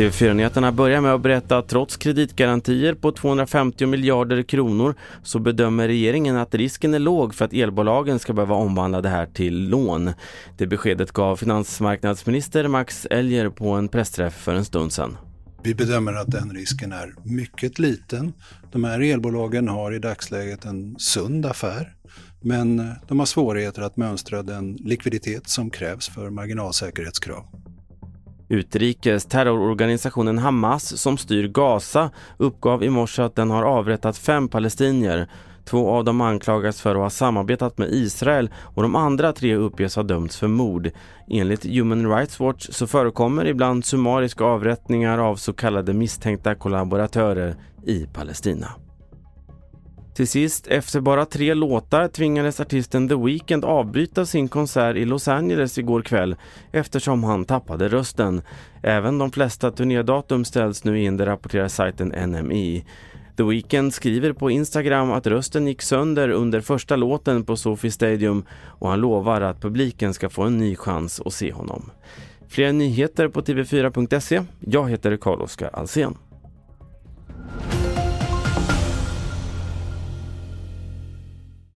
TV4-nyheterna börjar med att berätta att trots kreditgarantier på 250 miljarder kronor så bedömer regeringen att risken är låg för att elbolagen ska behöva omvandla det här till lån. Det beskedet gav finansmarknadsminister Max Elger på en pressträff för en stund sedan. Vi bedömer att den risken är mycket liten. De här elbolagen har i dagsläget en sund affär men eh, de har svårigheter att mönstra den likviditet som krävs för marginalsäkerhetskrav. Utrikes terrororganisationen Hamas som styr Gaza uppgav i morse att den har avrättat fem palestinier. Två av dem anklagas för att ha samarbetat med Israel och de andra tre uppges ha dömts för mord. Enligt Human Rights Watch så förekommer ibland summariska avrättningar av så kallade misstänkta kollaboratörer i Palestina. Till sist, efter bara tre låtar tvingades artisten The Weeknd avbryta sin konsert i Los Angeles igår kväll eftersom han tappade rösten. Även de flesta turnédatum ställs nu in, det rapporterar sajten NME. The Weeknd skriver på Instagram att rösten gick sönder under första låten på Sophie Stadium och han lovar att publiken ska få en ny chans att se honom. Fler nyheter på tv4.se. Jag heter Carl-Oskar Alsen.